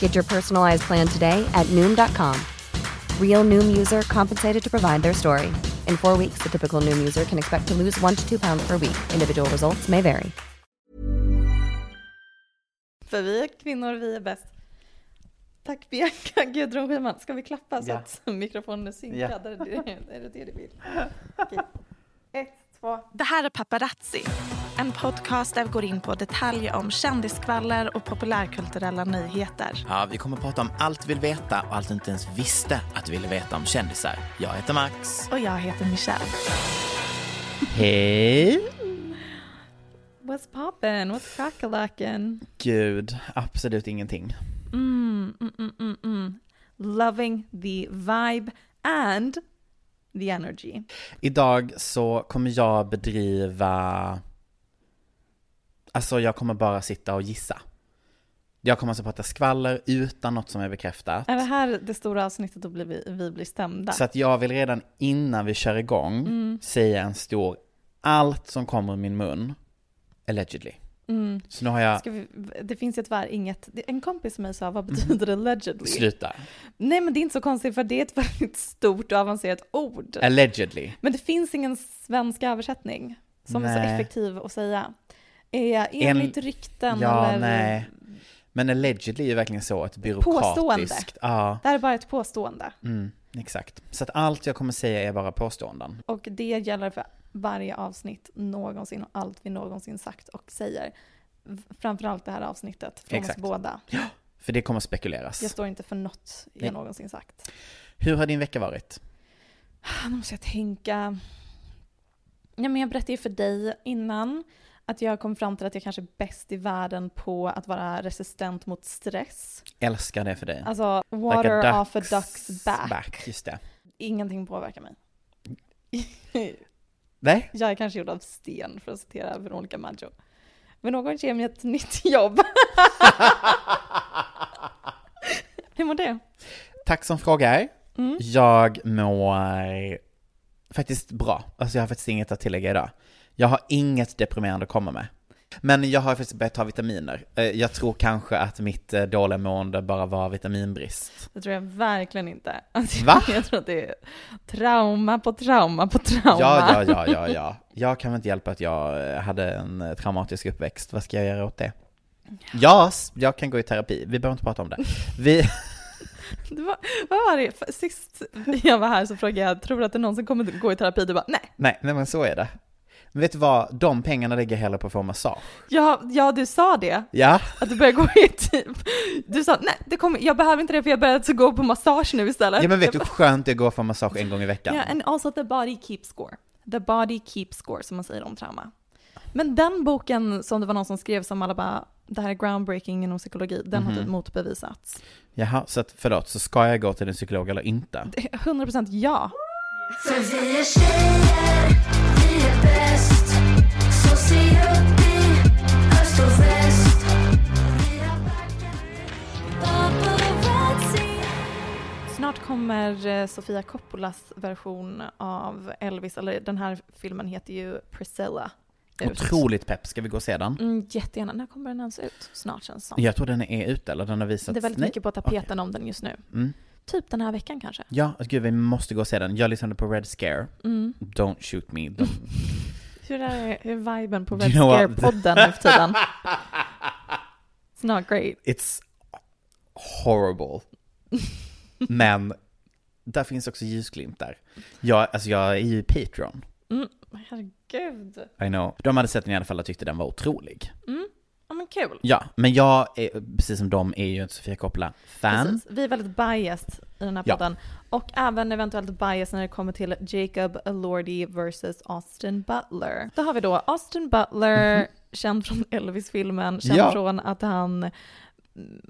Get your personalized plan today at Noom.com. Real Noom user compensated to provide their story. In four weeks, the typical Noom user can expect to lose one to two pounds per week. Individual results may vary. För vi är kvinnor, vi är bäst. Tack Bianca Gudrun Schyman. Ska vi klappa så Ja. att mikrofonen är synkad? Ja. Är, det, är det du vill? Okej. Ett, två. Det här är Paparazzi, en podcast där vi går in på detaljer om kändiskvaller och populärkulturella nyheter. Ja, vi kommer att prata om allt vi vill veta och allt du inte ens visste att du ville veta om kändisar. Jag heter Max. Och jag heter Michelle. Hej! What's poppin'? What's crackalackin'? Gud, absolut ingenting. Mm, mm, mm, mm, mm. Loving the vibe and the energy. Idag så kommer jag bedriva... Alltså jag kommer bara sitta och gissa. Jag kommer alltså prata skvaller utan något som är bekräftat. Är det här det stora avsnittet då blir vi, vi blir stämda? Så att jag vill redan innan vi kör igång Mm. säga en stor, allt som kommer ur min mun, allegedly. Mm. Så nu har jag, vi, det finns ju tyvärr inget, en kompis med mig sa vad betyder allegedly? sluta, Nej men det är inte så konstigt för det är ett väldigt stort och avancerat ord. allegedly. Men det finns ingen svensk översättning som är så Nej. effektiv att säga. Är enligt rykten Ja, eller... nej. Men allegedly är ju verkligen så ett Påstående. byråkratiskt. Ja, Det här är bara ett påstående. mm, exakt. Så att allt jag kommer säga är bara påståenden. Och det gäller för varje avsnitt någonsin och allt vi någonsin sagt och säger. Framförallt det här avsnittet från Exakt. oss båda. För det kommer spekuleras. Jag står inte för något jag Nej. någonsin sagt. Hur har din vecka varit? Nu måste jag tänka. Ja, men jag berättade ju för dig innan att jag kom fram till att jag kanske är bäst i världen på att vara resistent mot stress. Älskar det för dig. Alltså, water Like a off a duck's back. back. Just det. Ingenting påverkar mig. Nej? jag är kanske gjord av sten, för att citera Veronica Maggio. Men någon ger mig ett nytt jobb. Hur mår du? Tack som frågar. Mm. Jag mår faktiskt bra. Alltså jag har faktiskt inget att tillägga idag. Jag har inget deprimerande att komma med. Men jag har faktiskt börjat ta vitaminer. Eh, Jag tror kanske att mitt eh, dåliga mående bara var vitaminbrist. Det tror jag verkligen inte. Alltså, Va? Jag tror att det är trauma på trauma på trauma. Ja, ja, ja, ja, ja. Jag kan väl inte hjälpa att jag eh, hade en traumatisk uppväxt. Vad ska jag göra åt det? Ja, jag kan gå i terapi. Vi behöver inte prata om det. Vi... Det var, vad var det? Sist jag var här så frågade jag, tror du att det någonsin kommer gå i terapi? Du bara, nej. Nej, nej men så är det. Men vet du vad? De pengarna lägger jag hellre på att få massage. Ja, ja, du sa det. Ja, Att du börjar gå i typ, du sa nej, det kommer, jag behöver inte det för jag börjar alltså gå på massage nu istället. ja men vet du hur skönt det är att gå för massage en gång i veckan? Ja, and also the body keeps score. The body keeps score, som man säger om trauma. Men den boken som det var någon som skrev som alla bara, det här är groundbreaking inom psykologi, den har Mhm. typ motbevisats. Jaha, så att, förlåt, så ska jag gå till en psykolog eller inte? Det är 100% ja. För vi är tjejer, Snart kommer eh, Sofia Coppolas version av Elvis, eller den här filmen heter ju Priscilla. ut. Otroligt pepp, ska vi gå och se den? Mm, jättegärna. När kommer den ens ut? Snart känns det som. Jag tror den är ute, eller den har visats. Det är väldigt Nej. mycket på tapeten om den just nu. Mm. Typ den här veckan kanske. Ja, gud vi måste gå och se den. Jag lyssnade på Red Scare. Mm. Don't shoot me. De... Hur är, hur är viben på Red you know? Scare-podden nu för tiden? It's not great. It's horrible. Men där finns också ljusglimtar. Jag, alltså jag är ju Patreon. Mm, herregud. I know. De hade sett den i alla fall och tyckte den var otrolig. Mm. Ja men kul. Ja, men jag, är, precis som de, är ju ett Sofia Coppola-fan. Precis. Vi är väldigt biased i den här Ja. podden. Och även eventuellt biased när det kommer till Jacob Elordi versus Austin Butler. Då har vi då Austin Butler, känd från Elvis-filmen, känd Ja. från att han mm,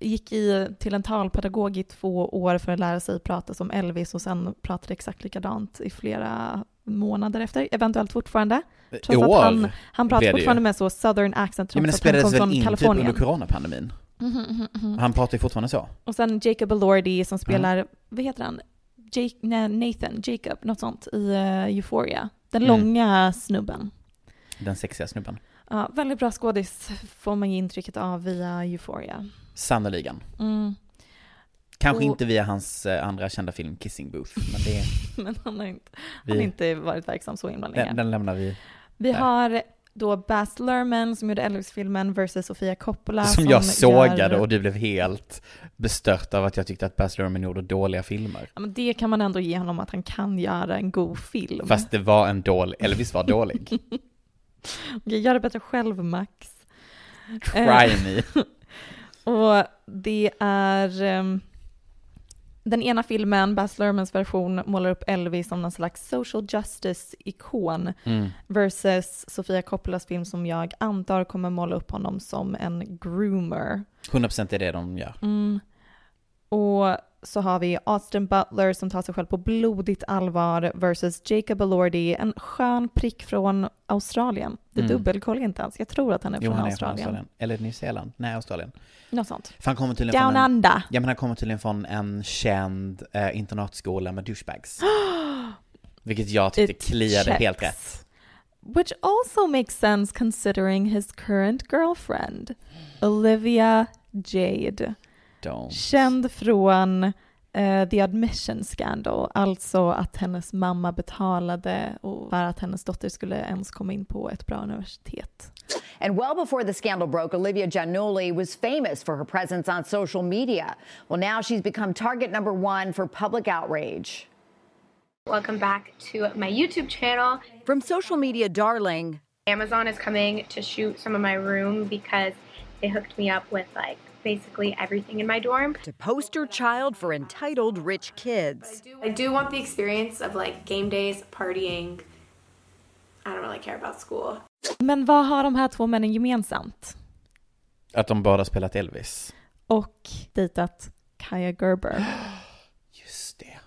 gick i, till en talpedagog i två år för att lära sig prata som Elvis och sen pratade exakt likadant i flera månader efter, eventuellt fortfarande. Trots I att år han, han pratar det ju. fortfarande med så southern accent Ja, men det trots att han kom spelades väl från in typ under coronapandemin? Mhm, mhm, mhm. Han pratar ju fortfarande så. Och sen Jacob Elordi som spelar, vad heter han? Jake, nej, Nathan, Jacob, något sånt i eh, Euphoria. Den Mm. långa snubben. Den sexiga snubben. Ja, väldigt bra skådis får man ju intrycket av via Euphoria. Sannoliken. Kanske Och- inte via hans eh, andra kända film Kissing Booth, men det, Men han har inte, Vi- han har inte varit verksam så himla länge. den, den lämnar vi. Vi där. har då Baz Luhrmann som gjorde Elvis-filmen versus Sofia Coppola. Som jag sågade gör- och du blev helt bestört av att jag tyckte att Baz Luhrmann gjorde dåliga filmer. Ja, men det kan man ändå ge honom att han kan göra en god film. Fast det var en dålig, Elvis var dålig. Okej, gör det bättre själv Max. Try me. Och det är ehm, den ena filmen, Baz Luhrmanns version, målar upp Elvis som någon slags social justice-ikon Mm. versus Sofia Coppolas film som jag antar kommer måla upp honom som en groomer. 100% är det de gör. Mm. Och så har vi Austin Butler som tar sig själv på blodigt allvar versus Jacob Elordi, en skön prick från Australien. Det Mm. dubbelkollar inte ens. Jag tror att han är Jo, från han är Australien. från Australien. Eller Nya Zeeland. Nej, Australien. Något sånt. För han kommer tydligen Down från en, under. Ja, men han kommer tydligen från en känd eh, internatskola med douchebags. Vilket jag tyckte It kliade checks. helt rätt. Which also makes sense considering his current girlfriend, Olivia Jade. Don't. Känd från eh, The Admission Scandal, alltså att hennes mamma betalade för att hennes dotter skulle ens komma in på ett bra universitet. And well before the scandal broke, Olivia Giannulli was famous for her presence on social media. Well, now she's become target number one for public outrage. Welcome back to my YouTube channel. From social media darling Amazon is coming to shoot some of my room because they hooked me up with like basically everything in my dorm. to poster child for entitled rich kids. I do want the experience of like game days, partying. I don't really care about school. Men vad har de här två männen gemensamt? Att de båda spelat Elvis. Och dejtat Kaya Gerber. Just det.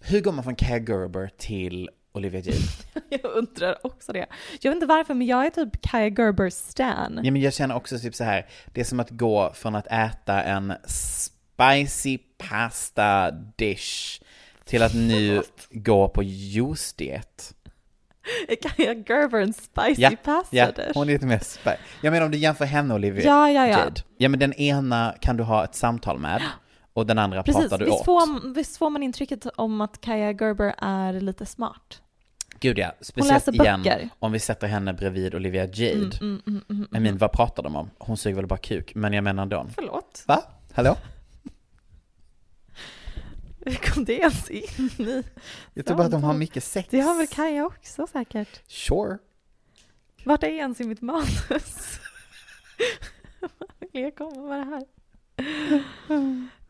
Hur går man från Kaja Gerber till Olivia Jade? Jag undrar också det. Jag vet inte varför, men jag är typ Kaya Gerbers stan. Ja, men jag känner också typ så här. det är som att gå från att äta en spicy pasta dish till att nu gå på juice-diet. Är Kaya Gerber en spicy Ja, pasta ja, dish? hon är lite mer spicy. Jag menar om du jämför henne och Olivia Ja, ja, ja. Jade. Ja, men den ena kan du ha ett samtal med och den andra Precis, pratar du visst åt. får, visst får man intrycket om att Kaya Gerber är lite smart? Gud ja, speciellt igen böcker. om vi sätter henne bredvid Olivia Jade. Mm, mm, mm, mm, I mean, vad pratar de om? Hon suger väl bara kuk, men jag menar Don. Förlåt? Va? Hallå? Hur kom det ens in i Jag tror bara att de har mycket sex. Det har väl Kaja också säkert? Sure. Vart är ens i mitt manus? Jag komma med det här?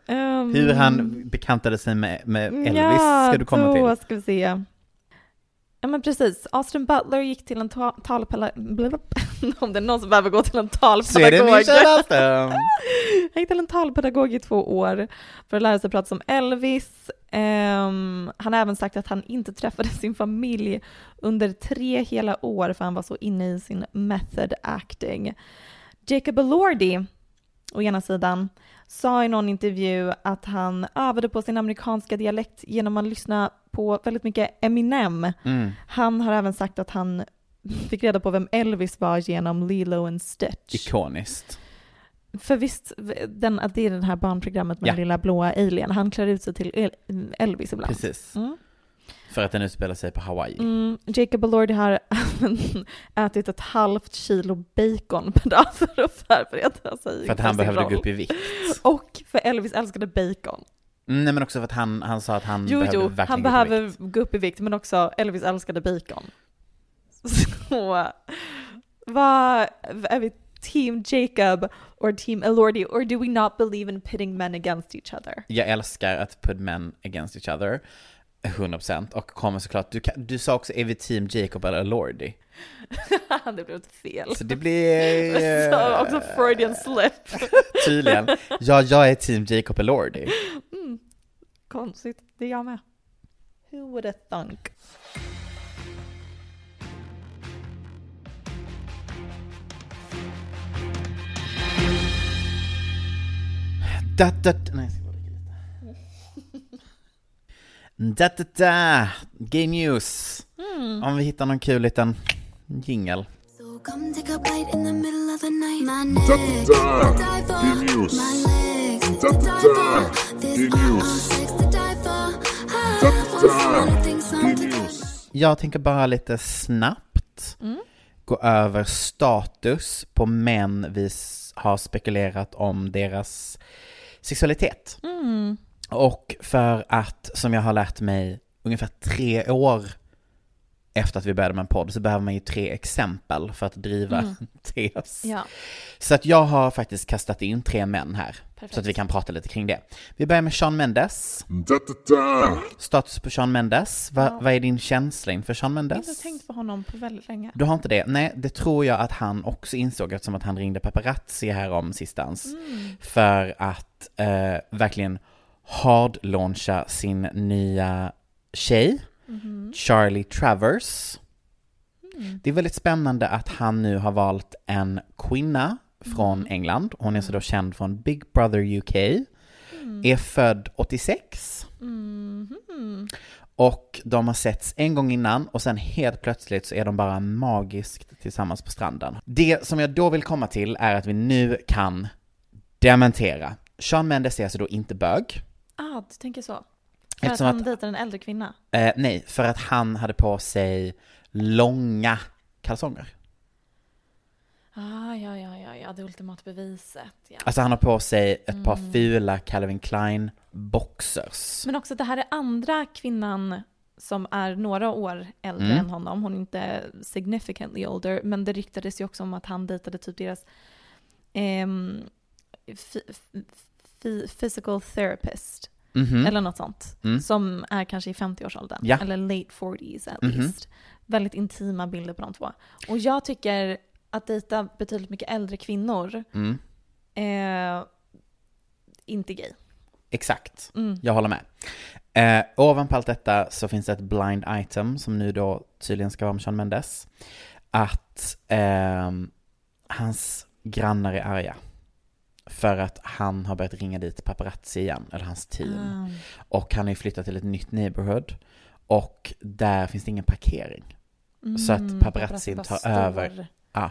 Ehm, Hur han bekantade sig med, med Elvis ja, ska du komma då till. ska vi se. Ja men precis, Austin Butler gick till en ta- talpedagog, om det är någon som behöver gå till en talpedagog. Han gick till en talpedagog i två år för att lära sig prata som Elvis. Ehm, han har även sagt att han inte träffade sin familj under tre hela år för han var så inne i sin method acting. Jacob Elordi, å ena sidan, sa i någon intervju att han övade på sin amerikanska dialekt genom att lyssna på väldigt mycket Eminem. Mm. Han har även sagt att han fick reda på vem Elvis var genom Lilo and Stitch. Ikoniskt. För visst, den, att det är det här barnprogrammet med Ja. den lilla blåa alien, han klär ut sig till El- Elvis ibland. Precis. Mm. För att den utspelar sig på Hawaii. Mm, Jacob Elordi har ätit ett halvt kilo bacon per dag för att förbereda sig För att han behövde roll. gå upp i vikt. Och för Elvis älskade bacon. Mm, Nej men också för att han, han sa att han Jo, behövde jo, verkligen han gå upp i behöver vikt. gå upp i vikt, men också Elvis älskade bacon. Så, vad, är vi team Jacob or team Elordi, or do we not believe in pitting men against each other? Jag älskar att put men against each other. 100% och kommer såklart, du, kan, du sa också är vi team Jacob eller Lordi? det blev ett fel. Så det blir... Så, också Freudian slip. Tydligen. Ja, jag är team Jacob Elordi. Mm, konstigt, det är jag med. Who would have thunk? Da, da, da. Nej, jag ska bara dricka lite. Da, da, da. Gay news. Mm. Om vi hittar någon kul liten jingel. So come take a bite in the middle of the night. My neck. Jag tänker bara lite snabbt Mm. gå över status på män vi har spekulerat om deras sexualitet. Mm. Och för att, som jag har lärt mig, ungefär tre år efter att vi började med en podd så behöver man ju tre exempel för att driva Mm. en tes. Ja. Så att jag har faktiskt kastat in tre män här, Perfekt. så att vi kan prata lite kring det. Vi börjar med Sean Mendes. Status på Sean Mendes. Va, Ja. Vad är din känsla inför Sean Jag har Mendes? inte tänkt på honom på väldigt länge. Du har inte det? Nej, det tror jag att han också insåg eftersom att han ringde paparazzi här om sistans. Mm. För att eh, verkligen hard-launcha sin nya tjej, Mhm. Charlie Travers. Mm. Det är väldigt spännande att han nu har valt en kvinna från Mm. England. Hon är så då känd från Big Brother UK. Mm. Är född 86. Mhm. Och de har setts en gång innan och sen helt plötsligt så är de bara magiskt tillsammans på stranden. Det som jag då vill komma till är att vi nu kan dementera. Sean Mendes är alltså då inte bög. Ah, du tänker så. För Eftersom att han att- dejtar en äldre kvinna? Eh, nej, för att han hade på sig långa kalsonger. Ah, ja, ja, ja, ja, det ultimata beviset. Ja. Alltså han har på sig ett par Mm. fula Calvin Klein boxers. Men också det här är andra kvinnan som är några år äldre Mm. än honom. Hon är inte significantly older, men det ryktades ju också om att han dejtade typ deras fi- physical therapist. Mhm. Eller något sånt. Mm. Som är kanske i 50-årsåldern. Ja. Eller late 40s at Mhm. least. Väldigt intima bilder på de två. Och jag tycker att dejta betydligt mycket äldre kvinnor Mm. är inte gay. Exakt, Mm. jag håller med. Eh, ovanpå allt detta så finns det ett blind item som nu då tydligen ska vara med Sean Mendes. Att ehm, hans grannar är arga. För att han har börjat ringa dit paparazzi igen, eller hans team. Ah. Och han har ju flyttat till ett nytt neighborhood. Och där finns det ingen parkering. så att Mm, paparazzin paparazzi tar över. Ja.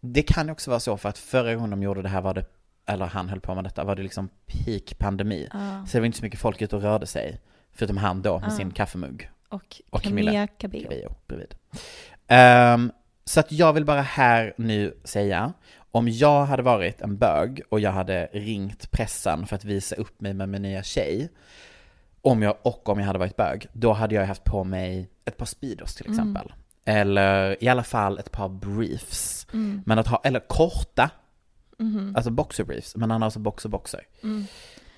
Det kan ju också vara så för att förra gången de gjorde det här var det, eller han höll på med detta, var det liksom peak pandemi. Ja. Så det var inte så mycket folk ute och rörde sig. Förutom han då med Ja. sin kaffemugg. Och, Och Camilla Cabello. Cabello bredvid. Ehm, så att jag vill bara här nu säga, om jag hade varit en bög och jag hade ringt pressen för att visa upp mig med min nya tjej, om jag, och om jag hade varit bög, då hade jag haft på mig ett par Speedos till Mm. exempel. Eller i alla fall ett par briefs. Mm. Men att ha, eller korta, Mhm. alltså boxer briefs, men han har alltså boxer boxer. Mm.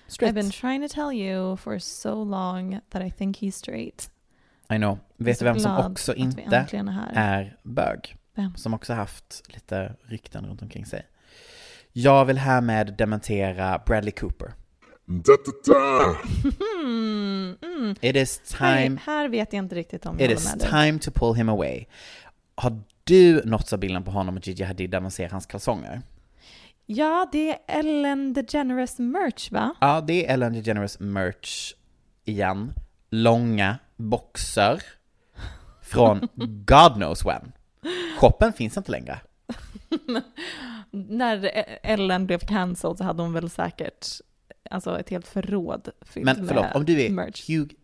Straight. I've been trying to tell you for so long that I think he's straight. I know. Vet du vem som också inte är är bög? Vem? Som också haft lite rykten runt omkring sig. Jag vill härmed dementera Bradley Cooper. Mm, mm. It is Här, time, här vet jag inte riktigt om it is dig. time to pull him away. Har du nåtts av bilden på honom och Gigi Hadid där man ser hans kalsonger? Ja, det är Ellen DeGeneres merch va? Ja, det är Ellen DeGeneres merch igen. Långa boxer från God knows when. Shoppen finns inte längre. När Ellen blev cancelled så hade hon väl säkert alltså ett helt förråd fyllt Men förlåt, med om du är merch. Hugh,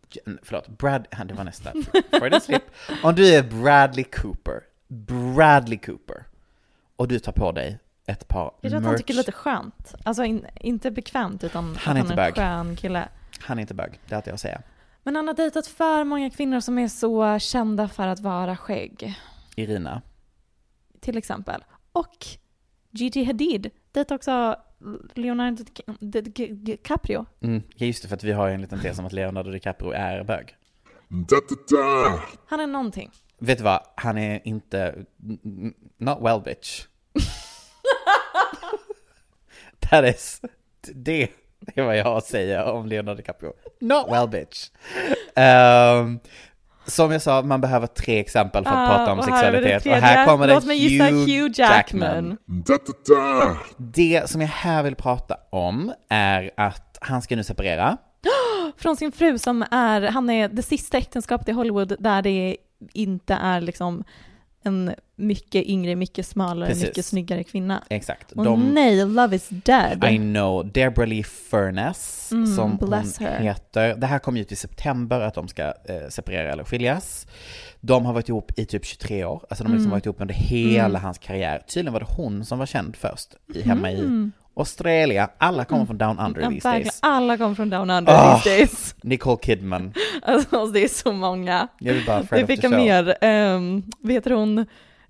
förlåt, Brad, det var nästa, Freudian slip. Om du är Bradley Cooper, Bradley Cooper, och du tar på dig ett par Jag tror att han tycker det är lite skönt. Alltså in, inte bekvämt utan Han är han är en skön kille. han är inte bög, det är allt jag säga. Men han har dejtat för många kvinnor som är så kända för att vara skägg. Irina, Till exempel. Och Gigi Hadid dejtar också Leonardo Di- Di- Di- DiCaprio. mm, ja just det, för att vi har en liten tes om att Leonardo DiCaprio är bög. Da da da. Han är någonting. Vet du vad, han är inte, not well bitch. That is, det är vad jag har att säga om Leonardo DiCaprio. Not well bitch. Ehm, som jag sa, man behöver tre exempel för att Ah, prata om och sexualitet. Och här kommer det Låt mig gissa Hugh, Jackman. Da. Det som jag här vill prata om är att han ska nu separera. Från sin fru som är, han är det sista äktenskapet i Hollywood där det inte är liksom en mycket yngre, mycket smalare, Precis. mycket snyggare kvinna. Exakt. Och nej, Love is dead. I know. Deborah Lee Furness, Mm, som hon bless her. heter. Det här kom ut i september, att de ska eh, separera eller skiljas. De har varit ihop i typ 23 år. Alltså de har liksom Mm. varit ihop under hela Mm. hans karriär. Tydligen var det hon som var känd först, i, hemma Mm. i Australien. Alla kommer från Down Under Ja, these verkligen. days. Alla kom från Down Under Ah, these days. Nicole Kidman. Alltså det är så många. Jag vill bara Det Fred fick mer. Um, vet hon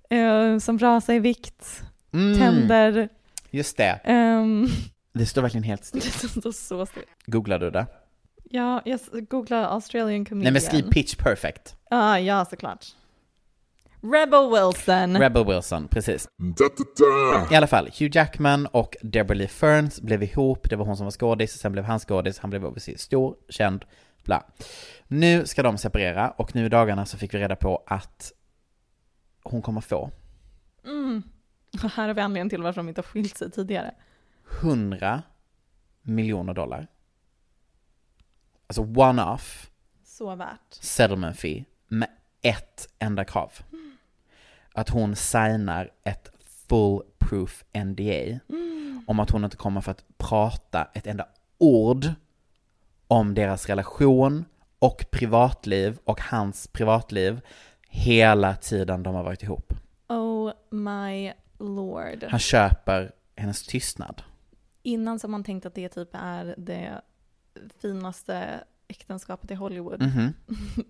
eh, som rasar i vikt, Mm, tänder. Just det. Um, Det står verkligen helt det still. står så still. Googlar du det? Ja, jag googlar Australian comedian. Nej men skriv pitch perfect. Ah, ja, såklart. Rebel Wilson. Rebel Wilson, precis. Da da da. I alla fall, Hugh Jackman och Deborah Lee Ferns blev ihop, det var hon som var skådis, sen blev han skådis, han blev obviously stor, känd, bla. Nu ska de separera och nu i dagarna så fick vi reda på att hon kommer få Mm. Och Här har vi anledningen till varför de inte har skilt sig tidigare. 100 miljoner dollar. Alltså one-off Så värt. settlement fee med ett enda krav. Att hon signar ett full proof NDA om att hon inte kommer för att prata ett enda ord om deras relation och privatliv och hans privatliv hela tiden de har varit ihop. Oh my lord. Han köper hennes tystnad. Innan som man tänkt att det typ är det finaste äktenskapet i Hollywood. Mhm.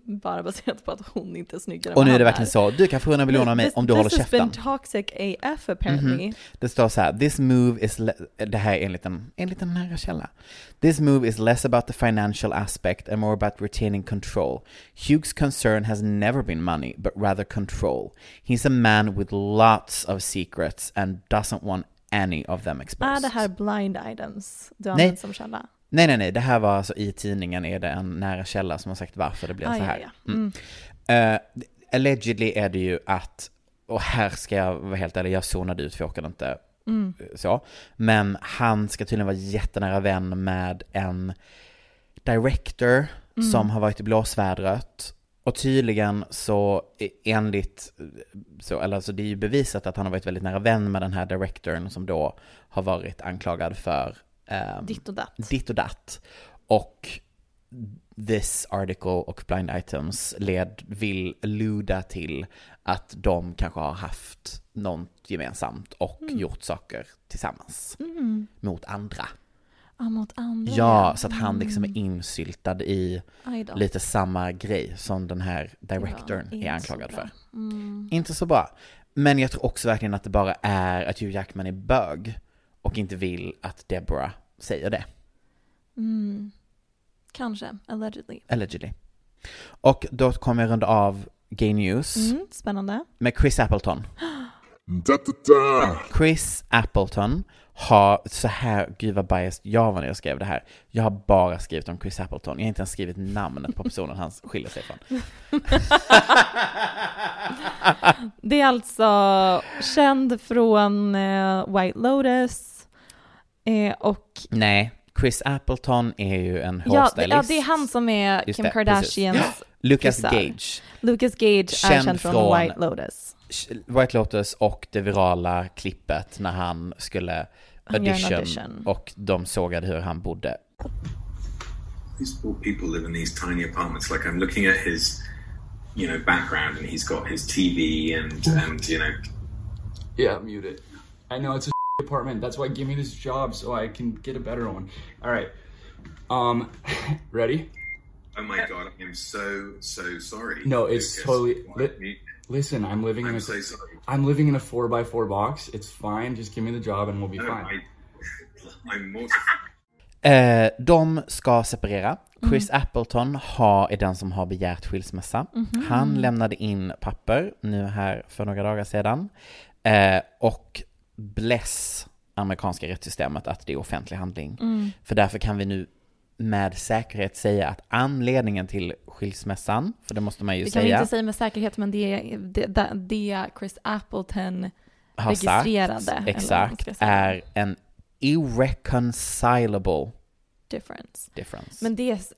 Bara baserat på att hon inte är snyggare än Och nu är det verkligen så, du kan få 100 miljoner av mig om du håller This has käften. been toxic AF apparently. Mhm. Det står så här, this move is, le- det här är enligt en, enligt en nära källa. This move is less about the financial aspect and more about retaining control. Hughes concern has never been money, but rather control. He's a man with lots of secrets and doesn't want any of them exposed. Är det här blind items du använder som källa? Nej, nej, nej, det här var alltså i tidningen är det en nära källa som har sagt varför det blev Ah, så ja, här. ja. Mm. Eh, allegedly är det ju att, och här ska jag vara helt ärlig, jag zonade ut för jag orkade inte Mm. eh, så. Men han ska tydligen vara jättenära vän med en director Mm. som har varit i blåsvädret. Och tydligen så eh, enligt, så, eller alltså det är ju bevisat att han har varit väldigt nära vän med den här directorn som då har varit anklagad för ehm, Ditt och datt. ditt och datt. Och this article och blind items led, vill luda till att de kanske har haft något gemensamt och gjort saker tillsammans Mm. mot andra. Ja, mot andra. Ja, så att han liksom Mm. är insyltad i lite samma grej som den här directorn var är anklagad för. Mm. Inte så bra. Men jag tror också verkligen att det bara är att Hugh Jackman är bög och inte vill att Deborah säger det. Mm. Kanske, allegedly. Allegedly. Och då kommer jag runda av Gay News Mm, spännande. med Chris Appleton. Da da da. Chris Appleton har, så här, gud vad biased jag var när jag skrev det här. Jag har bara skrivit om Chris Appleton. Jag har inte ens skrivit namnet på personen han skiljer sig från. Det är alltså känd från eh, White Lotus eh, och Nej, Chris Appleton är ju en ja, det, hårstylist. ja, det är han som är Just Kim det, Kardashians precis. Lucas. Gage. Lucas Gage är Känd känd från, från- White Lotus. White Lotus och det virala klippet när han skulle audition, audition. och de sågade hur han bodde. These poor people live in these tiny apartments. Like I'm looking at his, you know, background, and he's got his TV and and you know, Yeah, mute it. I know it's a apartment. That's why give me this job so I can get a better one. All right. Um, ready? oh my god, I'm so so sorry. No, it's Lucas. totally. Li- listen, I'm living in I'm a. so sorry. I'm living in a four by four box. It's fine. Just give me the job and we'll be No, fine. I, I'm mortified. Eh, de ska separera. Chris Appleton har, är den som har begärt skilsmässa. Mhm. Han lämnade in papper nu här för några dagar sedan. Eh, och bless amerikanska rättssystemet att det är offentlig handling. Mm. För därför kan vi nu med säkerhet säga att anledningen till skilsmässan, för det måste man ju Det kan vi säga, inte säga med säkerhet, men det, det, det, Chris Appleton har sagt, registrerade. man exakt, säga. är en irreconcilable difference. difference. Men det,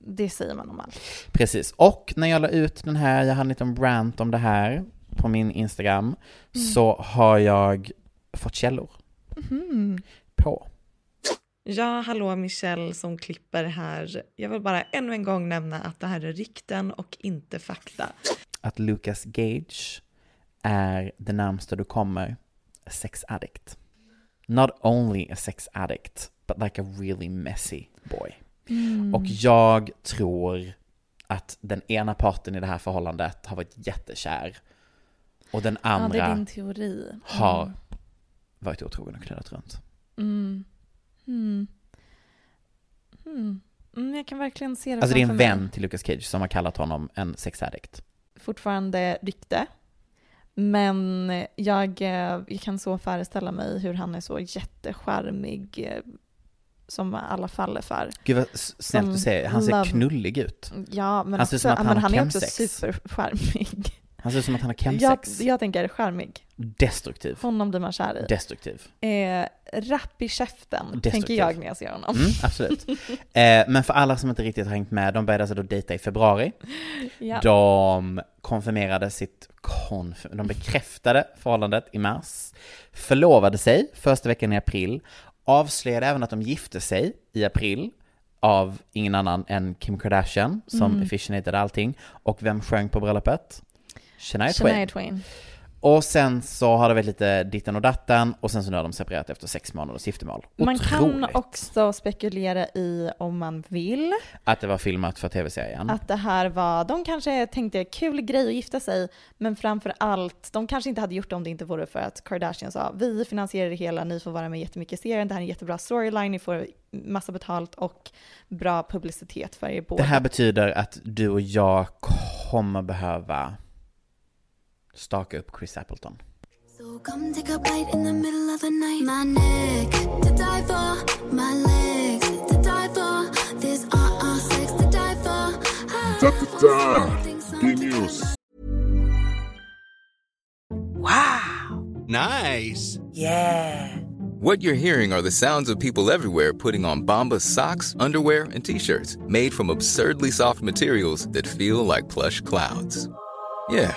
det säger man om allt. Precis, och när jag la ut den här, jag hade en liten rant om det här på min Instagram, Mm. så har jag fått källor Mhm. på. Ja, hallå Michelle som klipper här. Jag vill bara ännu en gång nämna att det här är rykten och inte fakta. att Lucas Gage är det närmsta du kommer a sex addict. Not only a sex addict, but like a really messy boy. Mm. Och jag tror att den ena parten i det här förhållandet har varit jättekär. Och den Ja, det andra är din teori. Mm. har varit otrogen och knullat runt. Mm. Mm. Mm. Mm, jag kan verkligen se det Alltså det är en mig. vän till Lucas Cage som har kallat honom en sex addict. Fortfarande rykte. Men jag, eh, jag kan så föreställa mig hur han är så jättecharmig eh, som alla faller för. Gud vad snällt du säger, han ser love- knullig ut. Ja, men, Han ser också, som att han men han är också chemsex. Han ser ut som att han har Jag, chemsex. jag tänker charmig. Destruktiv. Honom blir man kär i. Destruktiv. Eh, rapp i käften, Destruktiv. tänker jag när jag ser honom. Mm, absolut. Eh, men för alla som inte riktigt har hängt med, de började alltså då dejta i februari. Ja. De konfirmerade sitt, konf de bekräftade förhållandet i mars, förlovade sig första veckan i april, avslöjade även att de gifte sig i april av ingen annan än Kim Kardashian som Mm. officiated allting. Och vem sjöng på bröllopet? Shania Twain. Shania Twain. Och sen så har det varit lite ditten och datten och sen så nu har de separerat efter sex månaders giftermål. Man kan också spekulera i, om man vill, att det var filmat för tv-serien. att det här var, de kanske tänkte kul grej att gifta sig, men framför allt, de kanske inte hade gjort det om det inte vore för att Kardashian sa, vi finansierar det hela, ni får vara med jättemycket i serien, det här är en jättebra storyline, ni får massa betalt och bra publicitet för er båda. Det här betyder att du och jag kommer behöva staka upp Chris Appleton. So come take a bite in the middle of the night. My neck to die for, my legs to die for. This uh-uh sex to die for. Da-da-da. News. Wow. Nice. Yeah. What you're hearing are the sounds of people everywhere putting on Bombas socks, underwear, and t-shirts made from absurdly soft materials that feel like plush clouds. Yeah,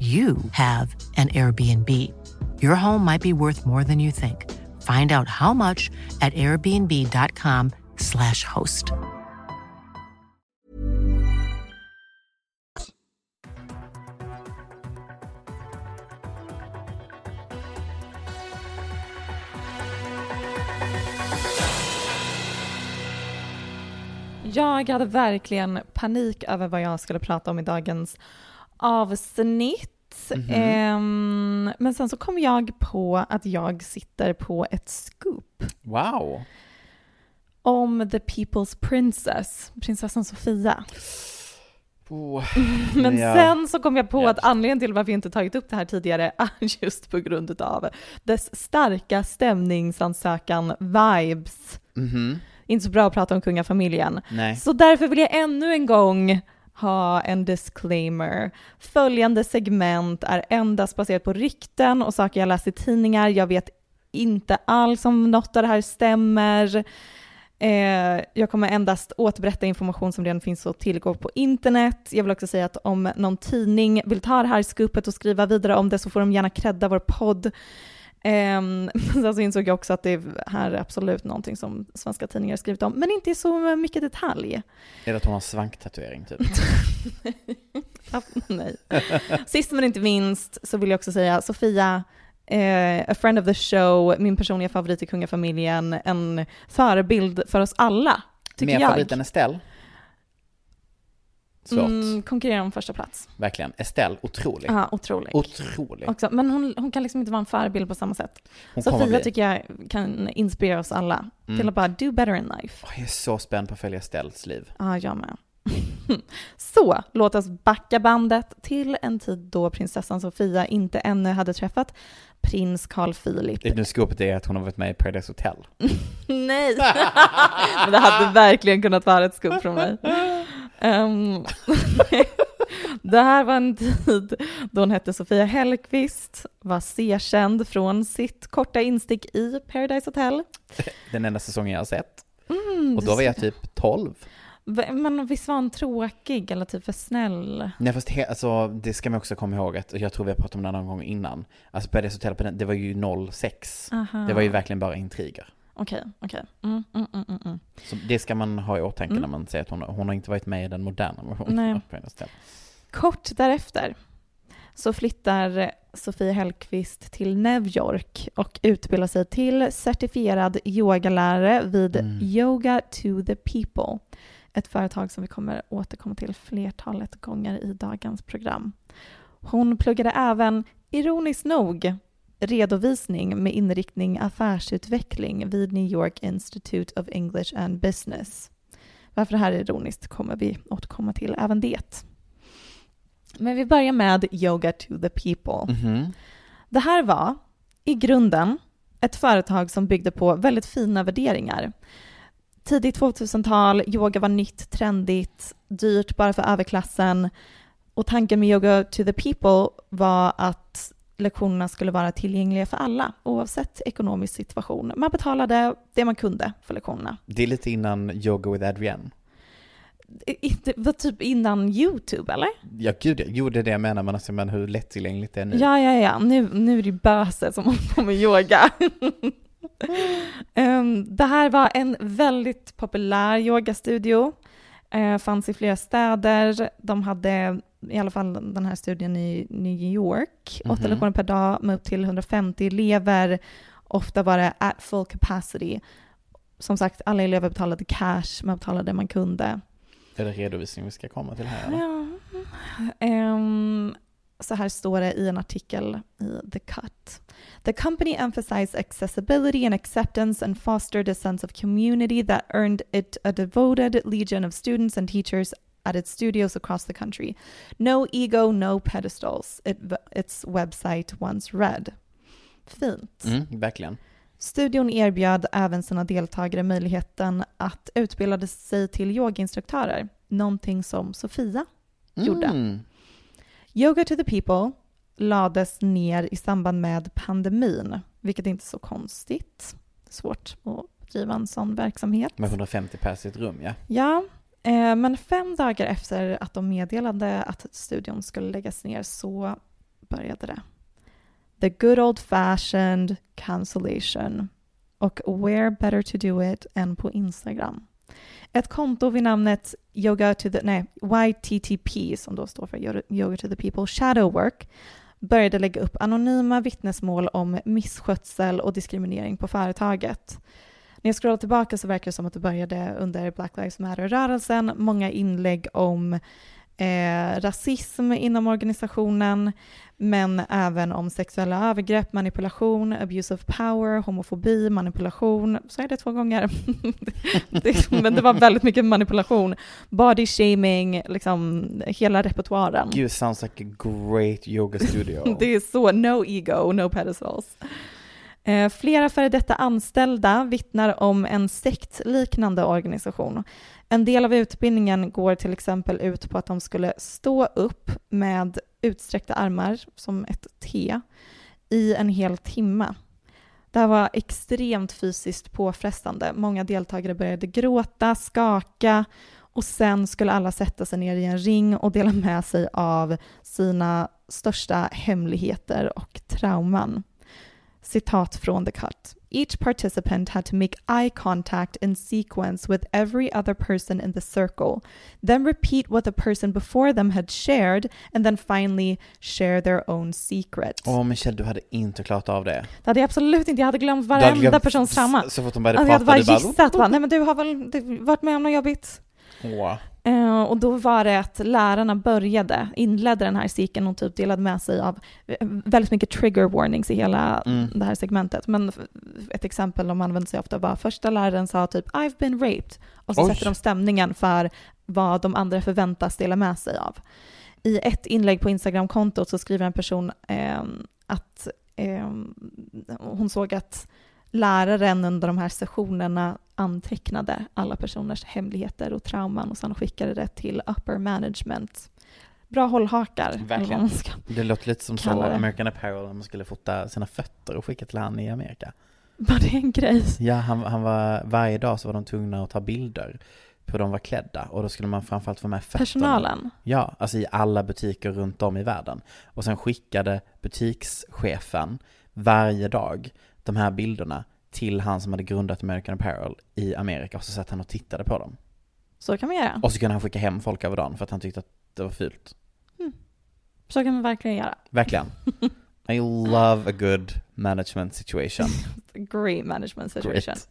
you have an Airbnb. Your home might be worth more than you think. Find out how much at airbnb.com/slash host. Jag hade verkligen panik över vad jag skulle prata om i dagens avsnitt. Mhm. Ehm, men sen så kom jag på att jag sitter på ett scoop Wow. om The People's Princess, prinsessan Sofia. Oh, Men ja. sen så kom jag på att anledningen till varför jag inte tagit upp det här tidigare är just på grund av dess starka stämningsansökan vibes. Mhm. Inte så bra att prata om kungafamiljen. Nej. Så därför vill jag ännu en gång ha en disclaimer. Följande segment är endast baserat på rykten och saker jag läst i tidningar. Jag vet inte alls om något av det här stämmer. Eh, jag kommer endast återberätta information som redan finns att tillgå på internet. Jag vill också säga att om någon tidning vill ta det här skupet och skriva vidare om det så får de gärna credda vår podd. Ehm, sen så insåg jag också att det här är absolut någonting som svenska tidningar skrivit om, men inte i så mycket detalj. Är det att hon har svanktatuering typ? Nej. Sist men inte minst så vill jag också säga Sofia, eh, a friend of the show, min personliga favorit i kungafamiljen, en förebild för oss alla, tycker Mer jag. favorit än Estelle? Svårt. Mm, konkurrerar om första plats. Verkligen. Estelle, otrolig. Ja, otrolig. Otrolig. Också. Men hon, hon kan liksom inte vara en förebild på samma sätt. Hon Sofia bli. tycker jag kan inspirera oss alla till Mm. att bara do better in life. Jag är så spänd på att följa Estelles liv. Ja, jag med. Så, låt oss backa bandet till en tid då prinsessan Sofia inte ännu hade träffat prins Carl Philip. Det nu skåpet är att hon har varit med i Paradise Hotel. Nej! Men det hade verkligen kunnat vara ett skup från mig. Ehm, det här var en tid då hon hette Sofia Hellqvist, var C-känd från sitt korta instick i Paradise Hotel. Den enda säsongen jag har sett. Mm, Och då var jag typ 12. V- Men visst var han tråkig eller typ för snäll? Nej fast he, alltså, det ska man också komma ihåg att, jag tror vi har pratat om det någon gång innan. Alltså Paradise Hotel, det var ju 06. Aha. Det var ju verkligen bara intriger. Okej, okej. Mm, mm, mm, mm, mm. Så det ska man ha i åtanke Mm. när man säger att hon, hon har inte varit med i den moderna versionen. Kort därefter så flitar Sofia Hellqvist till New York och utbildar sig till certifierad yogalärare vid Mm. Yoga to the People. Ett företag som vi kommer återkomma till flertalet gånger i dagens program. Hon pluggade även, ironiskt nog, redovisning med inriktning affärsutveckling vid New York Institute of English and Business. Varför det här är ironiskt kommer vi återkomma till även det. Men vi börjar med Yoga to the People. Mhm. Det här var i grunden ett företag som byggde på väldigt fina värderingar. Tidigt 2000-tal, yoga var nytt, trendigt, dyrt bara för överklassen. Och tanken med Yoga to the People var att lektionerna skulle vara tillgängliga för alla, oavsett ekonomisk situation. Man betalade det man kunde för lektionerna. Det är lite innan Yoga with Adrienne. Det var typ innan YouTube, eller? Ja gud, jo det är det jag menar, men, alltså, men hur lättillgängligt det är nu. Ja, ja, ja. Nu, nu är det böset som håller på med yoga. Em, det här var en väldigt populär yogastudio. Uh, fanns i flera städer. De hade i alla fall den här studien i New York. Åtta Mhm. lektioner per dag med upp till 150 elever. Ofta det at full capacity. Som sagt, alla elever betalade cash, man betalade det man kunde. Är det redovisning vi ska komma till här? Ja. Ehm, så här står det i en artikel i The Cut. The company emphasized accessibility and acceptance and fostered a sense of community that earned it a devoted legion of students and teachers at its studios across the country. No ego, no pedestals. It, its website once read. Fint. Mm, verkligen. Studion erbjöd även sina deltagare möjligheten att utbilda sig till yogainstruktörer, någonting som Sofia gjorde. Mm. Yoga to the People lades ner i samband med pandemin, vilket är inte är så konstigt. Svårt att driva en sån verksamhet. Med 150 pers i ett rum, ja. Ja, Eh, men fem dagar efter att de meddelade att studion skulle läggas ner så började det. The good old fashioned cancellation. Och where better to do it än på Instagram. Ett konto vid namnet Yoga to the, nej, YTTP, som då står för Yoga to the People Shadow Work, började lägga upp anonyma vittnesmål om misskötsel och diskriminering på företaget. När jag scrollar tillbaka så verkar det som att det började under Black Lives Matter-rörelsen. Många inlägg om eh, rasism inom organisationen, men även om sexuella övergrepp, manipulation, abuse of power, homofobi, manipulation. Så är det två gånger. det, men det var väldigt mycket manipulation. Body shaming, liksom hela repertoaren. Gud, sounds like a great yoga studio. det är så, no ego, no pedestals. Eh, flera före detta anställda vittnar om en sektliknande organisation. En del av utbildningen går till exempel ut på att de skulle stå upp med utsträckta armar som ett T i en hel timme. Det här var extremt fysiskt påfrestande. Många deltagare började gråta, skaka och sen skulle alla sätta sig ner i en ring och dela med sig av sina största hemligheter och trauman. Citat från The Cut. Each participant had to make eye contact in sequence with every other person in the circle, then repeat what the person before them had shared, and then finally share their own secret. Åh, oh, Michelle, du hade inte klarat av det. Det hade jag absolut inte. Jag hade glömt varenda glömt, persons trauma. Så fort de började prata, jag hade bara gissat, bara, nej men du har väl varit med om något jobbigt? Åh. Uh, och då var det att lärarna började, inledde den här cykeln och typ delade med sig av eh, väldigt mycket trigger warnings i hela mm. det här segmentet. Men ett exempel de använde sig ofta var första läraren sa typ “I've been raped” och så Oj. sätter de stämningen för vad de andra förväntas dela med sig av. I ett inlägg på Instagram-kontot så skriver en person eh, att eh, hon såg att läraren under de här sessionerna antecknade alla personers hemligheter och trauman och sen skickade det till upper management. Bra hållhakar. Verkligen. Det låter lite som så det. American Apparel om man skulle fota sina fötter och skicka till han i Amerika. Var det en grej? Ja, han, han var, varje dag så var de tvungna att ta bilder på hur de var klädda och då skulle man framförallt få med fötterna. Personalen? Ja, alltså i alla butiker runt om i världen. Och sen skickade butikschefen varje dag de här bilderna till han som hade grundat American Apparel i Amerika och så satt han och tittade på dem. Så kan man göra. Och så kunde han skicka hem folk över dagen för att han tyckte att det var fult. Mm. Så kan man verkligen göra. Verkligen. I love a good management situation. Great management situation. Great.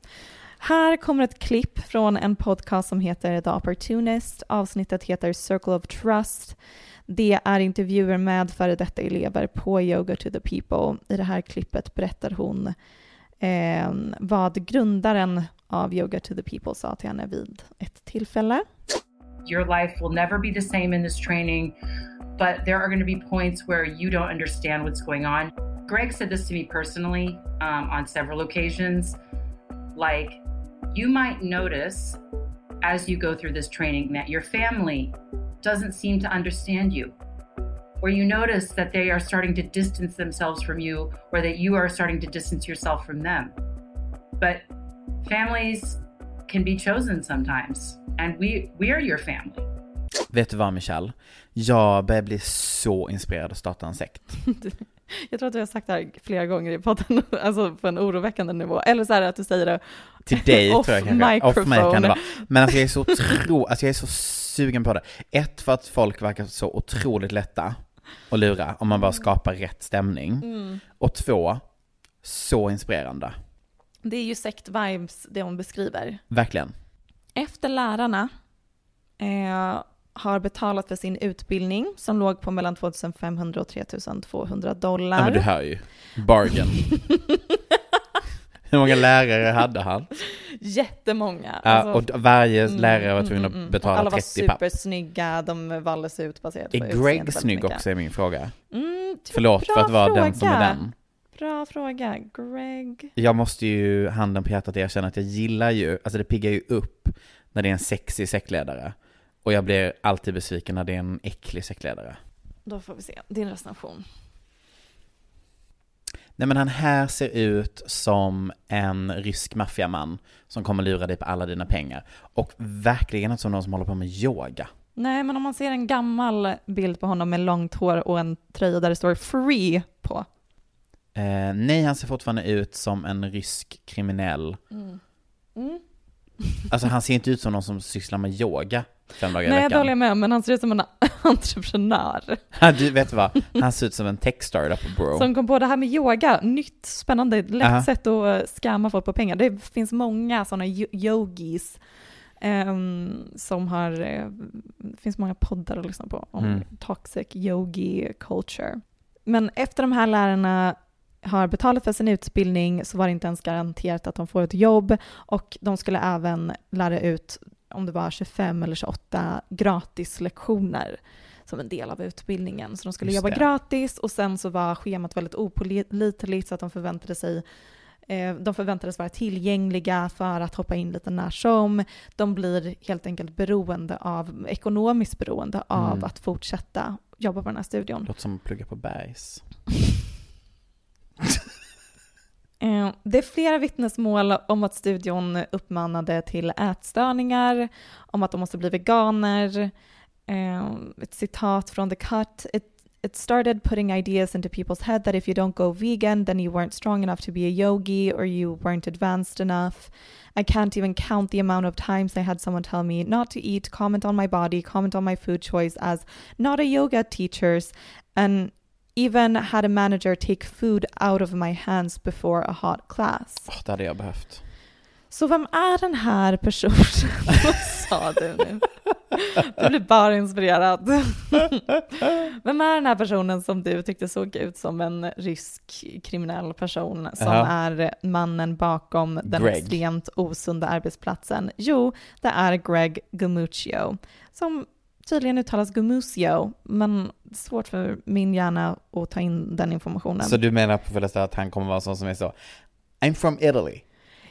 Här kommer ett klipp från en podcast som heter The Opportunist. Avsnittet heter Circle of Trust. Det är intervjuer med före detta elever på Yoga to the People. I det här klippet berättar hon eh, vad grundaren av Yoga to the People sa till henne vid ett tillfälle. Your life will never be the same in this training, but there are going to be points where you don't understand what's going on. Greg said this to me personally um, on several occasions. Like, you might notice as you go through this training that your family doesn't seem to understand you or you notice that they are starting to distance themselves from you or that you are starting to distance yourself from them. But families can be chosen sometimes and we, we are your family. Vet du vad Michelle? Jag börjar bli så inspirerad att starta en sekt. Jag tror att du har sagt det här flera gånger i podden, alltså på en oroväckande nivå. Eller så är det att du säger det Till dig off tror jag kanske. Microphone. Off mig kan det vara. Men alltså jag är så tro, alltså jag är så sugen på det. Ett, för att folk verkar så otroligt lätta att lura om man bara skapar rätt stämning. Mm. Och två, så inspirerande. Det är ju sekt-vibes det hon beskriver. Verkligen. Efter lärarna eh, har betalat för sin utbildning som låg på mellan 2500 och 3200 dollar. Ja men du hör ju. Bargain. Hur många lärare hade han? Jättemånga. Ja, alltså, och varje mm, lärare var tvungen att mm, mm, betala 30 papp. Alla var supersnygga, de valdes ut baserat på Är Greg snygg också är min fråga? Mm, Förlåt för att vara fråga. den som är den. Bra fråga. Greg? Jag måste ju handen på hjärtat erkänna att jag gillar ju, alltså det piggar ju upp när det är en sexig sektledare. Och jag blir alltid besviken när det är en äcklig sektledare. Då får vi se, din recension. Nej men han här ser ut som en rysk maffiaman som kommer lura dig på alla dina pengar. Och verkligen inte som någon som håller på med yoga. Nej, men om man ser en gammal bild på honom med långt hår och en tröja där det står 'free' på. Eh, nej, han ser fortfarande ut som en rysk kriminell. Mm. Mm. Alltså han ser inte ut som någon som sysslar med yoga fem dagar i Nej, veckan. det håller jag med men han ser ut som en entreprenör. du vet vad, han ser ut som en tech-startup bro. Som kom på det här med yoga, nytt, spännande, lätt uh -huh. sätt att scamma folk på pengar. Det finns många sådana yogis Ehm, som har, eh, det finns många poddar att lyssna på om Mm. toxic yogi culture. Men efter de här lärarna har betalat för sin utbildning så var det inte ens garanterat att de får ett jobb och de skulle även lära ut om det var 25 eller 28 gratislektioner som en del av utbildningen. Så de skulle Just jobba det. gratis och sen så var schemat väldigt opålitligt så att de förväntade sig eh, de förväntades vara tillgängliga för att hoppa in lite när som. De blir helt enkelt beroende av, ekonomiskt beroende av Mm. att fortsätta jobba på den här studion. Låter som att plugga på Bergs. Eh, det är flera vittnesmål om att studion uppmanade till ätstörningar, om att de måste bli veganer. Eh, ett citat från The Cut. It, it started putting ideas into people's head that if you don't go vegan then you weren't strong enough to be a yogi or you weren't advanced enough. I can't even count the amount of times I had someone tell me not to eat, comment on my body, comment on my food choice as not a yoga teachers, and even had a manager take food out of my hands before a hot class. Åh, det hade jag behövt. Så vem är den här personen? Vad sa du nu? Du blir bara inspirerad. Vem är den här personen som du tyckte såg ut som en rysk kriminell person som Ja. är mannen bakom den Greg. extremt osunda arbetsplatsen? Jo, det är Greg Gumuccio, som tydligen uttalas Gumucio, men svårt för min hjärna att ta in den informationen. Så du menar på fullaste att han kommer vara sån som är så I'm from Italy.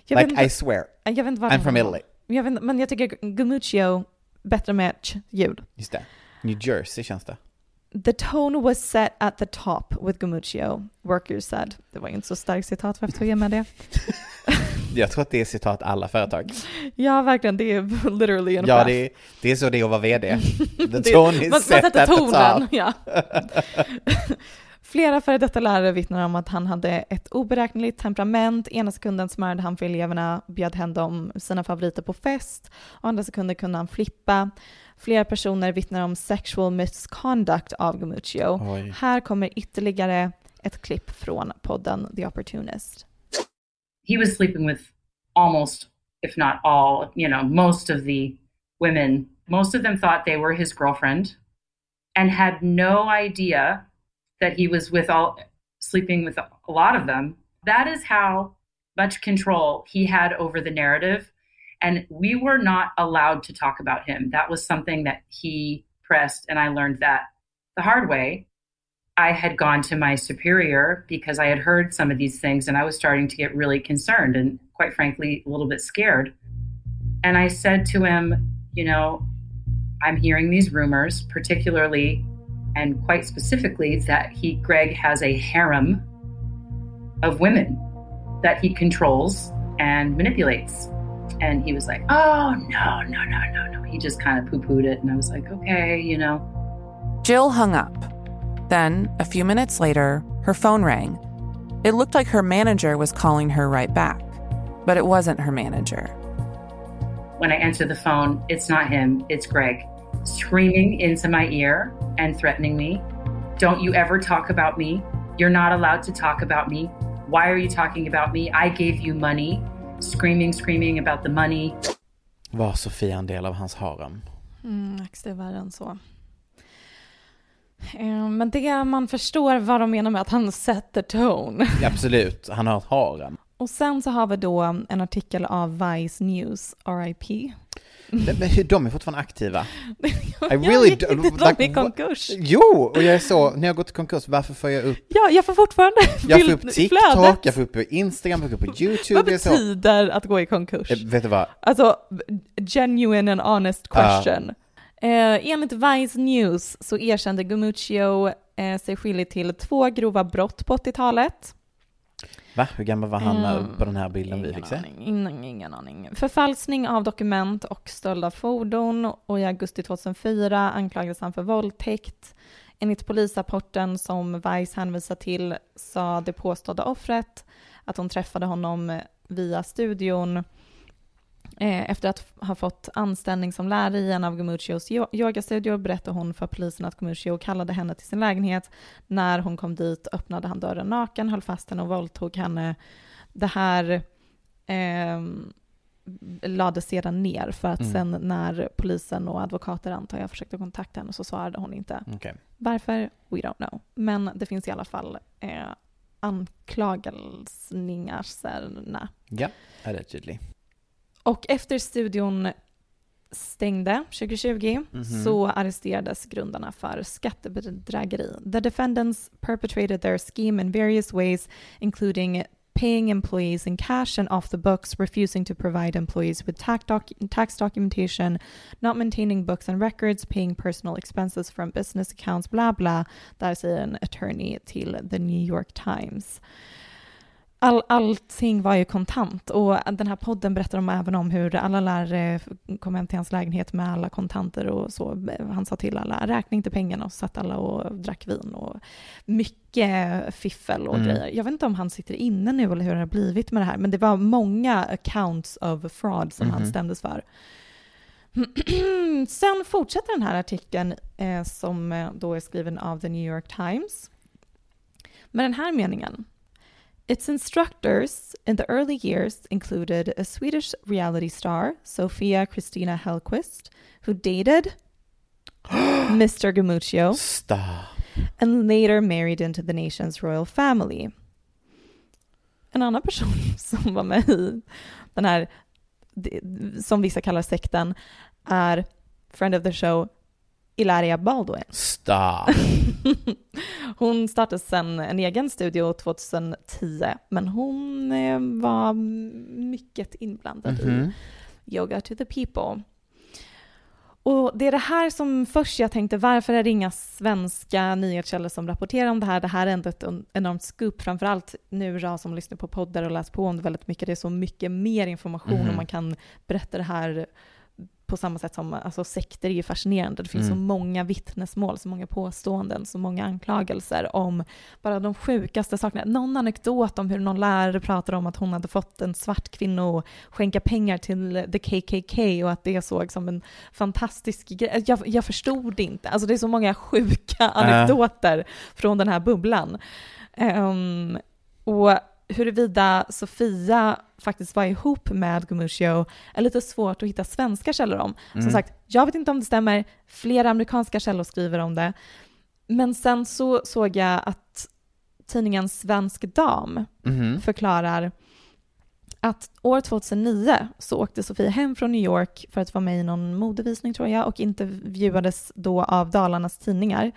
Jag like inte- I swear. Jag vet inte vad I'm from Italy. Jag vet, men jag tycker Gumuccio bättre med ch-ljud. Just det. New Jersey känns det. The tone was set at the top with Gumuccio, workers said. Det var ju inte så starkt citat, varför tog jag med det? Jag tror att det är citat alla företag. Ja, verkligen, det är literally en Ja, det är, det är så det är att vara VD. The tone is man, man set sätter at the tonen, ja. Flera före detta lärare vittnar om att han hade ett oberäkneligt temperament. Ena sekunden smörjde han för eleverna, bjöd hem dem sina favoriter på fest. Andra sekunder kunde han flippa. Flera personer vittnar om sexual misconduct av Gumuccio. Oj. Här kommer ytterligare ett klipp från podden The Opportunist. He was sleeping with almost, if not all, you know, most of the women. Most of them thought they were his girlfriend and had no idea that he was with all sleeping with a lot of them. That is how much control he had over the narrative. And we were not allowed to talk about him. That was something that he pressed, and I learned that the hard way. I had gone to my superior because I had heard some of these things and I was starting to get really concerned and, quite frankly, a little bit scared. And I said to him, You know, I'm hearing these rumors, particularly and quite specifically that he, Greg, has a harem of women that he controls and manipulates. And he was like, Oh, no, no, no, no, no. He just kind of poo pooed it. And I was like, Okay, you know. Jill hung up. Then, a few minutes later, her phone rang. It looked like her manager was calling her right back, but it wasn't her manager. When I answer the phone, it's not him, it's Greg, screaming into my ear and threatening me. Don't you ever talk about me. You're not allowed to talk about me. Why are you talking about me? I gave you money. Screaming, screaming about the money. Var Sofia en del av hans harem? Mm, Max, det är värre än så. Eh, Men det man förstår vad de menar med att han sätter tone. Absolut, han har ett harem. Och sen så har vi då en artikel av Vice News, RIP. Hur- de är fortfarande aktiva. I Jag really gick inte de like, i konkurs. Jo, och jag är så, när jag går till konkurs, varför får jag upp Ja, jag får fortfarande Jag får upp TikTok, flödet. jag får upp på Instagram, jag får upp YouTube. Vad betyder att gå i konkurs? Eh, Vet du vad? Alltså, genuine and honest question. Eh, enligt Vice News så erkände Gumuccio eh, sig skyldig till två grova brott på 80-talet. Va? Hur gammal var han Mm, på den här bilden vi fick se? Ingen, ingen aning. Förfalskning av dokument och stöld av fordon och i augusti 2004 anklagades han för våldtäkt. Enligt polisrapporten som Vice hänvisar till sa det påstådda offret att hon träffade honom via studion efter att ha fått anställning som lärare i en av Gumuccios yo- yogastudior berättade hon för polisen att Gumuccio kallade henne till sin lägenhet. När hon kom dit öppnade han dörren naken, höll fast henne och våldtog henne. Det här ehm, lades sedan ner för att Mm. sen när polisen och advokater antar jag försökte kontakta henne så svarade hon inte. Okej. Varför? We don't know. Men det finns i alla fall eh, anklagelserna. Ja, allegedly. Och efter studion stängde 2020 Mhm. så arresterades grundarna för skattebedrägeri. The defendants perpetrated their scheme in various ways, including paying employees in cash and off the books, refusing to provide employees with tax, doc- tax documentation, not maintaining books and records, paying personal expenses from business accounts, bla bla. Där säger en attorney till The New York Times. All, allting var ju kontant och den här podden berättar om även om hur alla lärare kom hem till hans lägenhet med alla kontanter och så. Han sa till alla, räkna inte pengarna och så satt alla och drack vin och mycket fiffel och Mm. grejer. Jag vet inte om han sitter inne nu eller hur det har blivit med det här, men det var många accounts of fraud som han Mhm. stämdes för. Sen fortsätter den här artikeln eh, som eh, då är skriven av The New York Times med den här meningen. Its instructors in the early years included a Swedish reality star, Sofia Christina Hellquist, who dated Mr. Gamuccio Stop. and later married into the nation's royal family. En annan person som var med i den här, som vissa kallar sekten, är friend of the show Ilaria Baldwin. Stop. hon startade sen en egen studio 2010, men hon eh, var mycket inblandad Mhm. i Yoga to the People. Och det är det här som först jag tänkte, varför är det inga svenska nyhetskällor som rapporterar om det här? Det här är ändå ett enormt scoop, framförallt nu jag som lyssnar på poddar och läser på om det väldigt mycket. Det är så mycket mer information Mhm. och man kan berätta det här på samma sätt som alltså, sekter är ju fascinerande. Det finns Mm. så många vittnesmål, så många påståenden, så många anklagelser om bara de sjukaste sakerna. Någon anekdot om hur någon lärare pratade om att hon hade fått en svart kvinna att skänka pengar till the KKK och att det såg som en fantastisk grej. Jag, jag förstod inte. Alltså det är så många sjuka anekdoter från den här bubblan. Ehm, och huruvida Sofia faktiskt var ihop med Gumuccio är lite svårt att hitta svenska källor om. Som Mm. sagt, jag vet inte om det stämmer. Flera amerikanska källor skriver om det. Men sen så såg jag att tidningen Svensk Dam Mhm. förklarar att år 2009 så åkte Sofia hem från New York för att vara med i någon modevisning tror jag och intervjuades då av Dalarnas tidningar.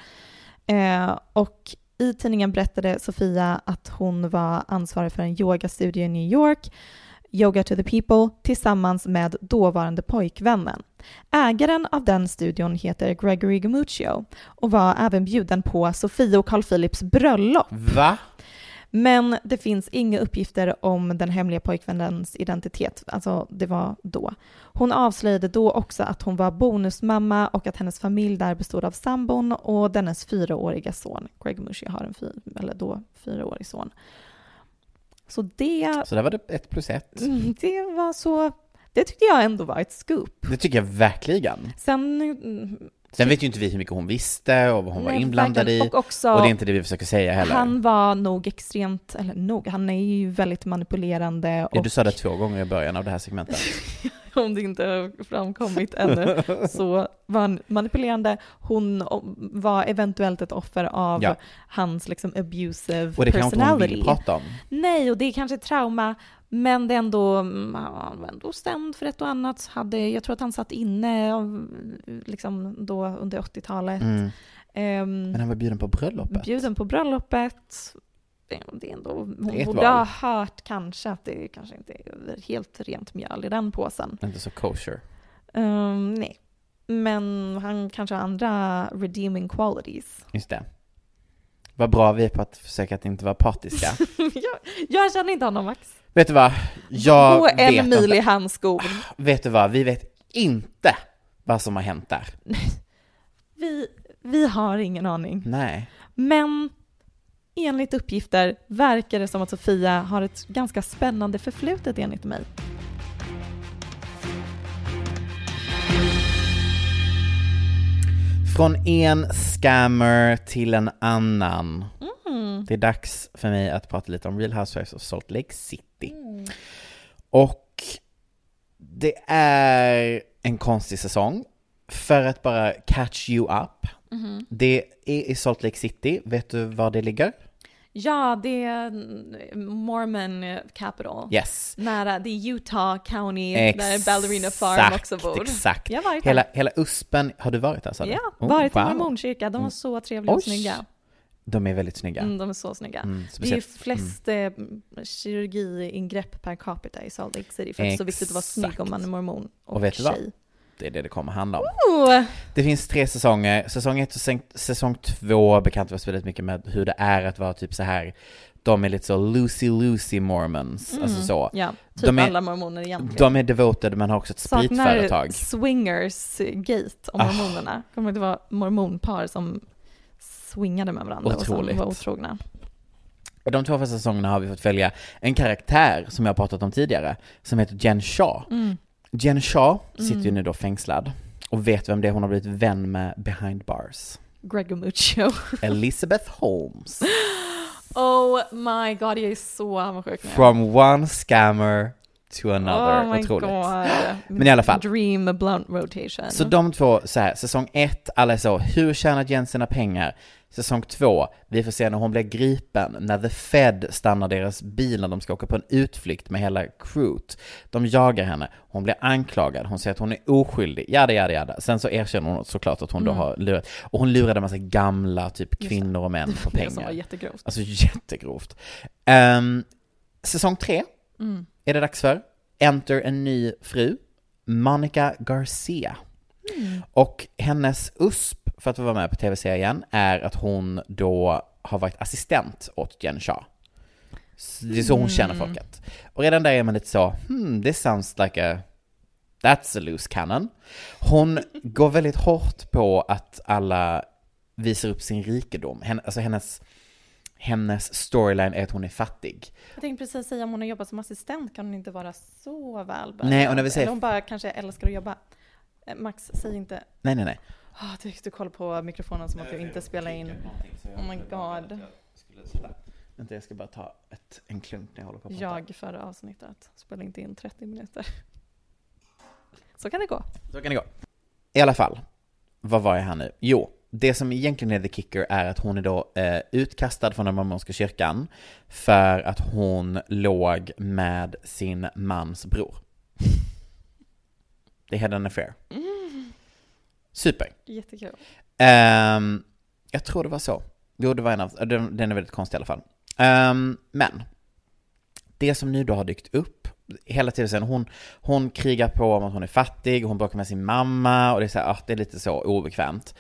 Eh, och i tidningen berättade Sofia att hon var ansvarig för en yogastudio i New York, Yoga to the People, tillsammans med dåvarande pojkvännen. Ägaren av den studion heter Gregory Gamuccio och var även bjuden på Sofia och Carl Philips bröllop. Va? Men det finns inga uppgifter om den hemliga pojkvännens identitet. Alltså, det var då. Hon avslöjade då också att hon var bonusmamma och att hennes familj där bestod av sambon och dennes fyraåriga son. Greg Mushi har en fyr, eller då fyraårig son. Så det, Så där var det ett plus ett. Det var så... Det tyckte jag ändå var ett scoop. Det tycker jag verkligen. Sen... Sen vet ju inte vi hur mycket hon visste och vad hon var Nej, inblandad i. verkligen. Och också- och det är inte det vi försöker säga heller. Han var nog extremt, eller nog, han är ju väldigt manipulerande. Ja, och du sa det två gånger i början av det här segmentet. om det inte har framkommit ännu, så var han manipulerande. Hon var eventuellt ett offer av Ja. hans liksom abusive Och det kanske inte hon personality. vill prata om. Nej, och det är kanske trauma, men det ändå, mm, han var ändå stämd för ett och annat. Hade, jag tror att han satt inne av, liksom då under 80-talet. Mm. Ehm, Men han var bjuden på bröllopet. Bjuden på bröllopet. Det, är ändå, hon Det är borde val. ha hört kanske att det kanske inte är helt rent mjöl i den påsen. Inte så kosher. Ehm, nej. Men han kanske har andra redeeming qualities. Just det. Vad bra vi är på att försöka att inte vara partiska. jag, jag känner inte honom Max. Vet du vad? Jag Gå en vet mil inte. i hans skor. Vet du vad? Vi vet inte vad som har hänt där. Vi, vi har ingen aning. Nej. Men enligt uppgifter verkar det som att Sofia har ett ganska spännande förflutet enligt mig. Från en scammer till en annan. Mm. Det är dags för mig att prata lite om Real Housewives of Salt Lake City. Mm. Och Det är en konstig säsong. För att bara catch you up. Mhm. Det är i Salt Lake City. Vet du var det ligger? Ja, det är mm, Mormon capital. Yes. Nära, det är Utah County, där Ballerina Farm också bor. Exakt. Jag har varit hela, där. hela USPen, har du varit där sa du? Ja, Oh, varit i wow. mormonkyrka. De var så trevliga och Oj. snygga. De är väldigt snygga. Mm, de är så snygga. Mm, det är ju speciellt- flest eh, kirurgiingrepp per capita i Salt Lake City för att det är så viktigt att vara snygg om man är mormon och, Och vet du vad? tjej. Det är det det kommer handla om. Oh! Det finns tre säsonger. Säsong ett och säsong, två bekantar vi oss väldigt mycket med hur det är att vara typ så här. De är lite så loosey-loosey mormons, Mm, alltså så. ja, typ de är, alla mormoner egentligen. De är devoted men har också ett spritföretag. swingers gate om Ah. mormonerna. Kommer inte vara mormonpar som swingade med varandra och Otroligt. som var otrogna. Och de två första säsongerna har vi fått följa en karaktär som jag har pratat om tidigare, som heter Jen Shaw. Mm. Jen Shaw sitter ju Mm. nu då fängslad. Och vet vem det är hon har blivit vän med behind bars? Gregor Muccio. Elizabeth Holmes. Oh my god, jag är så avundsjuk nu. From one scammer to another. Oh my Otroligt. god. Men i alla fall. Dream blunt rotation. Så de två, så här, säsong ett, alla är så, hur tjänar Jen sina pengar? Säsong två, vi får se när hon blir gripen, när The Fed stannar deras bil när de ska åka på en utflykt med hela crewet. De jagar henne, hon blir anklagad, hon säger att hon är oskyldig, jada jada jada. Sen så erkänner hon såklart att hon då Mm. har lurat, och hon lurade en massa gamla, typ kvinnor och män Det pengar. som var jättegrovt. Alltså jättegrovt. Ehm, säsong tre Mm. är det dags för. Enter en ny fru, Monica Garcia. Mm. Och hennes USP för att vara med på tv-serien är att hon då har varit assistent åt Jen Shaw. Så Det är så hon känner Mm. folket. Och redan där är man lite så, hmm, this sounds like a, that's a loose cannon. Hon går väldigt hårt på att alla visar upp sin rikedom. Hen, alltså hennes, hennes storyline är att hon är fattig. Jag tänkte precis säga om hon har jobbat som assistent kan hon inte vara så välbärgad. Nej, och när vi säger- Eller hon bara kanske älskar att jobba. Eh, Max, säg inte... Nej, nej, nej. Oh, du, du kollar på mikrofonen som att du inte spelar in. Oh my god. Vänta, jag ska bara ta ett, en klunk när jag håller på att prata. Jag förra avsnittet spelade inte in 30 minuter. Så kan det gå. Så kan det gå. I alla fall, vad var jag här nu? Jo, det som egentligen är the kicker är att hon är då eh, utkastad från den mormonska kyrkan för att hon låg med sin mans bror. Det hade en affair. Super. Jättekul. Ehm, jag tror det var så. Jo, det var en av, den, den är väldigt konstig i alla fall. Ehm, men, det som nu då har dykt upp, hela tiden hon, hon krigar på om att hon är fattig, hon bråkar med sin mamma och det är så här, ah, det är lite så obekvämt.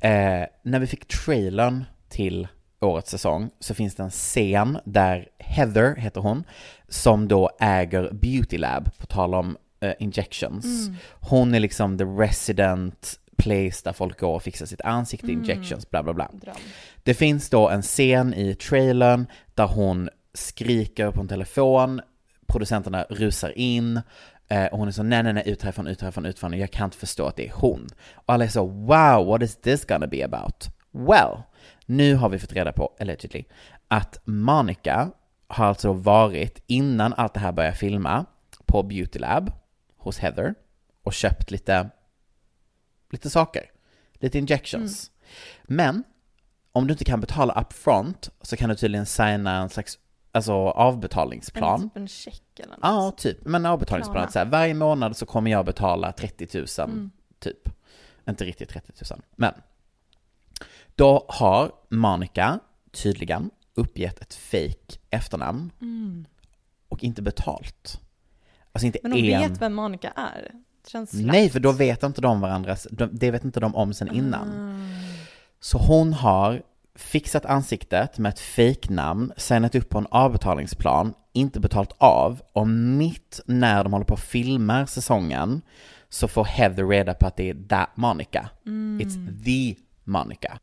Eh, när vi fick trailern till årets säsong så finns det en scen där Heather, heter hon, som då äger Beauty Lab, på tal om eh, injections. Mm. Hon är liksom the resident place där folk går och fixar sitt ansikte, Mm. injections, bla bla bla. Dröm. Det finns då en scen i trailern där hon skriker på en telefon, producenterna rusar in eh, och hon är så nej nej nej ut härifrån, ut härifrån, ut härifrån, jag kan inte förstå att det är hon. Och alla är så wow, what is this gonna be about? Well, nu har vi fått reda på, allegedly, att Monica har alltså varit, innan allt det här började filma, på Beauty Lab hos Heather och köpt lite, lite saker, lite injections. Men om du inte kan betala upfront så kan du tydligen signa en slags alltså, avbetalningsplan. En, typ en check eller något. Ja, typ. Men avbetalningsplan. Klarna. att Så här, varje månad så kommer jag betala 30 000, Mm. typ. Inte riktigt 30 000, men. Då har Monica tydligen uppgett ett fake efternamn Mm. och inte betalt. Alltså inte Men hon en... vet vem Monica är. Känns slappt. Nej, för då vet inte de varandras, de, det vet inte de om sen innan. Ah. Så hon har fixat ansiktet med ett fejknamn, signat upp på en avbetalningsplan, inte betalt av och mitt när de håller på och filmar säsongen så får Heather reda på att det är that Monica. Mm. It's the Monica.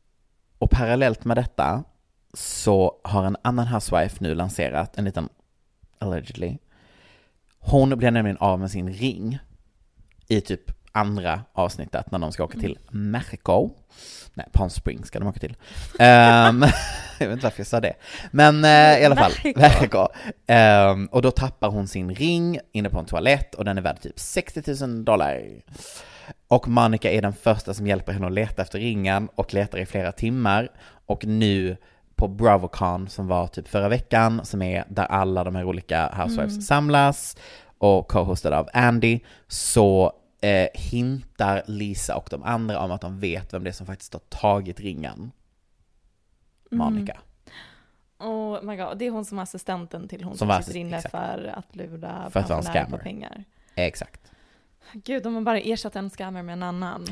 Och parallellt med detta så har en annan housewife nu lanserat en liten, allegedly, hon blev nämligen av med sin ring i typ andra avsnittet när de ska åka till Mexico. Nej, Palm Springs ska de åka till. Ehm, jag vet inte varför jag sa det. Men eh, i alla fall, Mexico. Ehm, och då tappar hon sin ring inne på en toalett och den är värd typ 60 000 dollar. Och Monica är den första som hjälper henne att leta efter ringen och letar i flera timmar. Och nu på Bravocon som var typ förra veckan, som är där alla de här olika housewives Mm. samlas och co-hostad av Andy, så eh, hintar Lisa och de andra om att de vet vem det är som faktiskt har tagit ringen. Monica. Oh my god, det är hon som är assistenten till hon Som sitter inne exakt. för att lura För att pensionärer på pengar. Exakt. Gud, de har bara ersatt en scammer med en annan.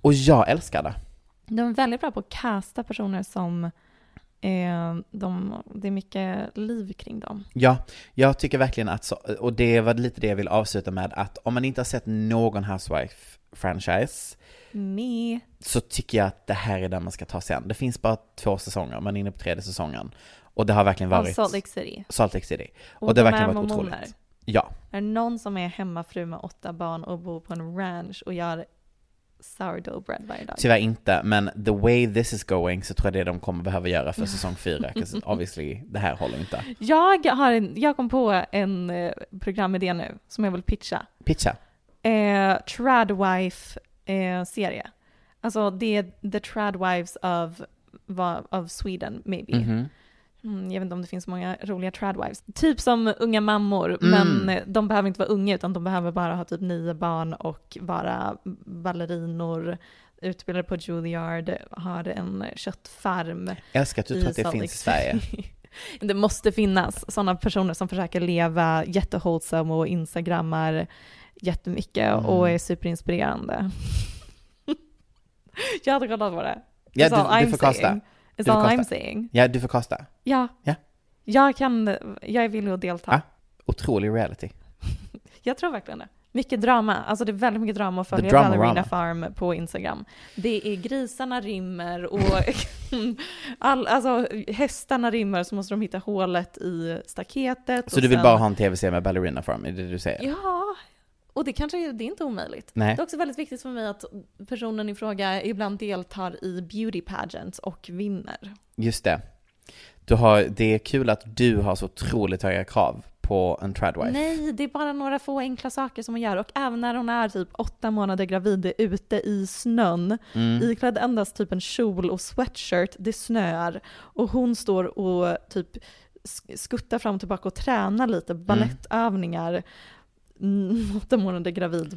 Och jag älskar det. De är väldigt bra på att casta personer som de, det är mycket liv kring dem. Ja, jag tycker verkligen att så, och det var lite det jag vill avsluta med, att om man inte har sett någon Housewife-franchise Nej. så tycker jag att det här är den man ska ta sig an. Det finns bara två säsonger, man är inne på tredje säsongen. Och det har verkligen varit... Salt Lake City. Salt Lake City. Och, Och det har verkligen varit otroligt. Ja. Är det någon som är hemmafru med åtta barn och bor på en ranch och gör sourdough bread varje dag? Tyvärr inte, men the way this is going så tror jag det de kommer behöva göra för säsong fyra. obviously, det här håller inte. Jag, har en, jag kom på en eh, programidé nu som jag vill pitcha. Pitcha. Eh, Tradwife-serie. alltså det är the Tradwives of, of Sweden maybe. Mhm. Mm, jag vet inte om det finns många roliga tradwives. Typ som unga mammor, Mm. men eh, de behöver inte vara unga utan de behöver bara ha typ nio barn och vara ballerinor, utbildade på Juilliard, har en köttfarm. Älskar att du tror att det Salt finns i Sverige. Det måste finnas sådana personer som försöker leva jättehållsam och instagrammar jättemycket Mm. och är superinspirerande. jag hade kollat på det. Ja, du, du får kasta. Får all. I'm saying. Ja, du får kasta. Ja. Ja. Jag kan, jag är villig att delta. Ja. Otrolig reality. Jag tror verkligen det. Mycket drama, alltså det är väldigt mycket drama att följa. Ballerina Farm på Instagram. Det är grisarna rimmer och all, alltså, hästarna rimmer så måste de hitta hålet i staketet. Så du vill sen- bara ha en tv-serie med Ballerina Farm, är det du säger? Ja, och det kanske är, det är inte omöjligt. Nej. Det är också väldigt viktigt för mig att personen i fråga ibland deltar i beauty pageants och vinner. Just det. Du har, det är kul att du har så otroligt höga krav på en tradwife. Nej, det är bara några få enkla saker som hon gör. Och även när hon är typ åtta månader gravid ute i snön, Mm. iklädd endast typ en kjol och sweatshirt, det snöar. Och hon står och typ sk- skuttar fram och tillbaka och tränar lite, balettövningar. Mm, åtta månader gravid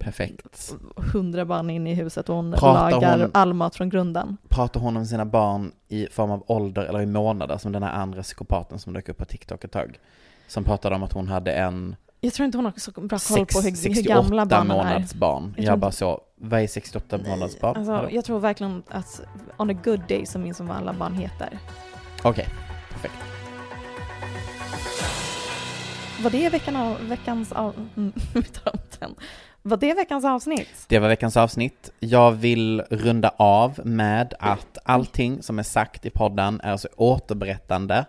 Perfekt. hundra barn inne i huset och hon Pratar lagar hon- all mat från grunden. Pratar hon om sina barn i form av ålder eller i månader som den här andra psykopaten som dök upp på TikTok ett tag? Som pratade om att hon hade en Jag tror inte hon har så bra koll på hur, hur 68 gamla barnen är. månads barn. Jag Jag, bara så, vad är 68 månads barn? Alltså, jag tror verkligen att on a good day så minns hon vad alla barn heter. Okej, perfekt. Var det veckan av, veckans av, mm. Var det veckans avsnitt? Det var veckans avsnitt. Jag vill runda av med att allting som är sagt i podden är alltså återberättande.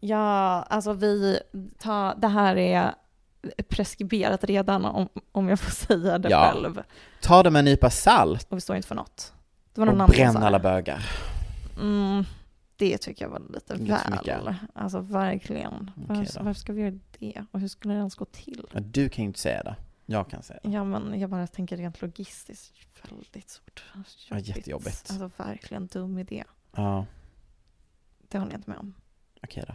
Ja, alltså vi tar, det här är preskriberat redan om, om jag får säga det Ja. själv. Ta det med en nypa salt Och vi står inte för något. Det var någon och bränn alla bögar. Mm, det tycker jag var lite Lite väl. Alltså verkligen. Okej varför, varför ska vi göra det? Och hur skulle det ens gå till? Ja, Du kan ju inte säga det. Jag kan säga det. Ja, men jag bara tänker rent logistiskt väldigt svårt. Ja, jättejobbigt. Alltså verkligen dum idé. Ja, Det håller jag inte med om. okej då.